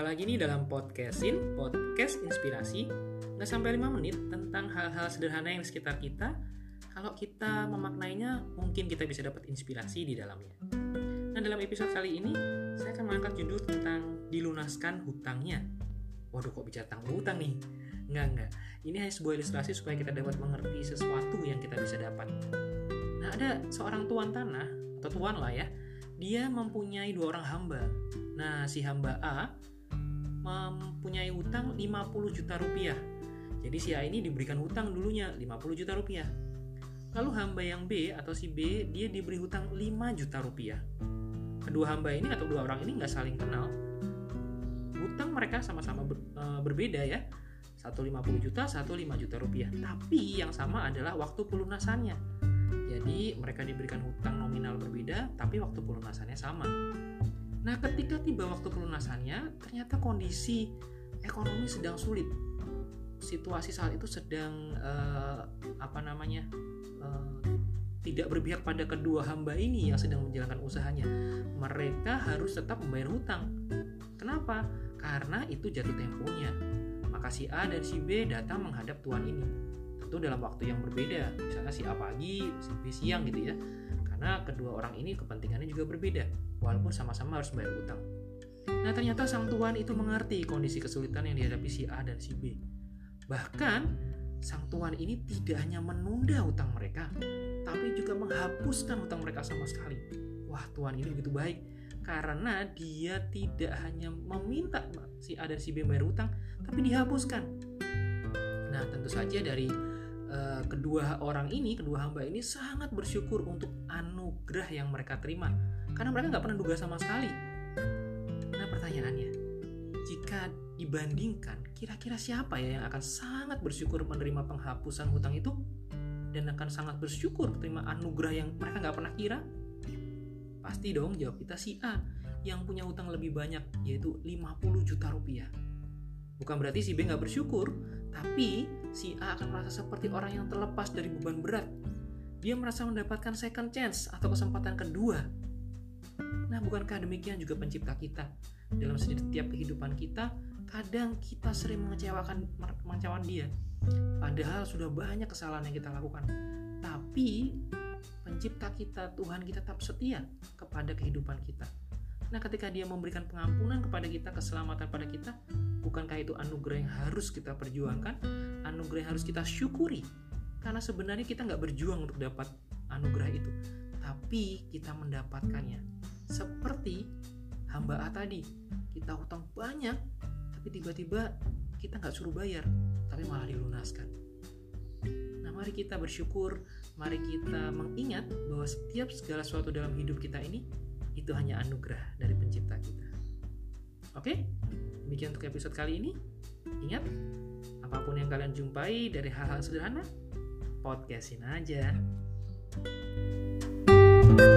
lagi nih dalam podcastin, podcast inspirasi. Nggak sampai 5 menit tentang hal-hal sederhana yang di sekitar kita. Kalau kita memaknainya, mungkin kita bisa dapat inspirasi di dalamnya. Nah dalam episode kali ini, saya akan mengangkat judul tentang dilunaskan hutangnya. Waduh kok bicara tentang hutang nih? Enggak, enggak Ini hanya sebuah ilustrasi supaya kita dapat mengerti sesuatu yang kita bisa dapat. Nah ada seorang tuan tanah, atau tuan lah ya. Dia mempunyai dua orang hamba. Nah, si hamba A mempunyai hutang 50 juta rupiah. Jadi si A ini diberikan hutang dulunya 50 juta rupiah. Lalu hamba yang B atau si B dia diberi hutang 5 juta rupiah. Kedua hamba ini atau dua orang ini nggak saling kenal. Hutang mereka sama-sama ber, e, berbeda ya. Satu 50 juta, satu 5 juta rupiah. Tapi yang sama adalah waktu pelunasannya jadi mereka diberikan hutang nominal berbeda, tapi waktu pelunasannya sama. Nah, ketika tiba waktu pelunasannya, ternyata kondisi ekonomi sedang sulit. Situasi saat itu sedang uh, apa namanya uh, tidak berpihak pada kedua hamba ini yang sedang menjalankan usahanya. Mereka harus tetap membayar hutang. Kenapa? Karena itu jatuh temponya. Maka si A dan si B datang menghadap tuan ini tentu dalam waktu yang berbeda misalnya si A pagi si B siang gitu ya karena kedua orang ini kepentingannya juga berbeda walaupun sama-sama harus bayar utang. Nah ternyata sang tuan itu mengerti kondisi kesulitan yang dihadapi si A dan si B. Bahkan sang tuan ini tidak hanya menunda utang mereka tapi juga menghapuskan utang mereka sama sekali. Wah tuan ini begitu baik karena dia tidak hanya meminta si A dan si B bayar utang tapi dihapuskan. Nah tentu saja dari Eh, kedua orang ini, kedua hamba ini sangat bersyukur untuk anugerah yang mereka terima karena mereka nggak pernah duga sama sekali. Nah pertanyaannya, jika dibandingkan, kira-kira siapa ya yang akan sangat bersyukur menerima penghapusan hutang itu dan akan sangat bersyukur menerima anugerah yang mereka nggak pernah kira? Pasti dong jawab kita si A yang punya hutang lebih banyak yaitu 50 juta rupiah. Bukan berarti si B nggak bersyukur, tapi si A akan merasa seperti orang yang terlepas dari beban berat. Dia merasa mendapatkan second chance atau kesempatan kedua. Nah, bukankah demikian juga pencipta kita? Dalam setiap kehidupan kita, kadang kita sering mengecewakan mengecewakan dia. Padahal sudah banyak kesalahan yang kita lakukan. Tapi pencipta kita, Tuhan kita tetap setia kepada kehidupan kita. Nah, ketika dia memberikan pengampunan kepada kita, keselamatan pada kita, Bukankah itu anugerah yang harus kita perjuangkan? Anugerah yang harus kita syukuri. Karena sebenarnya kita nggak berjuang untuk dapat anugerah itu. Tapi kita mendapatkannya. Seperti hamba A tadi. Kita hutang banyak, tapi tiba-tiba kita nggak suruh bayar, tapi malah dilunaskan. Nah, mari kita bersyukur, mari kita mengingat bahwa setiap segala sesuatu dalam hidup kita ini itu hanya anugerah dari pencipta kita. Oke, demikian untuk episode kali ini. Ingat, apa pun yang kalian jumpai dari hal-hal sederhana, podcastin aja. thank you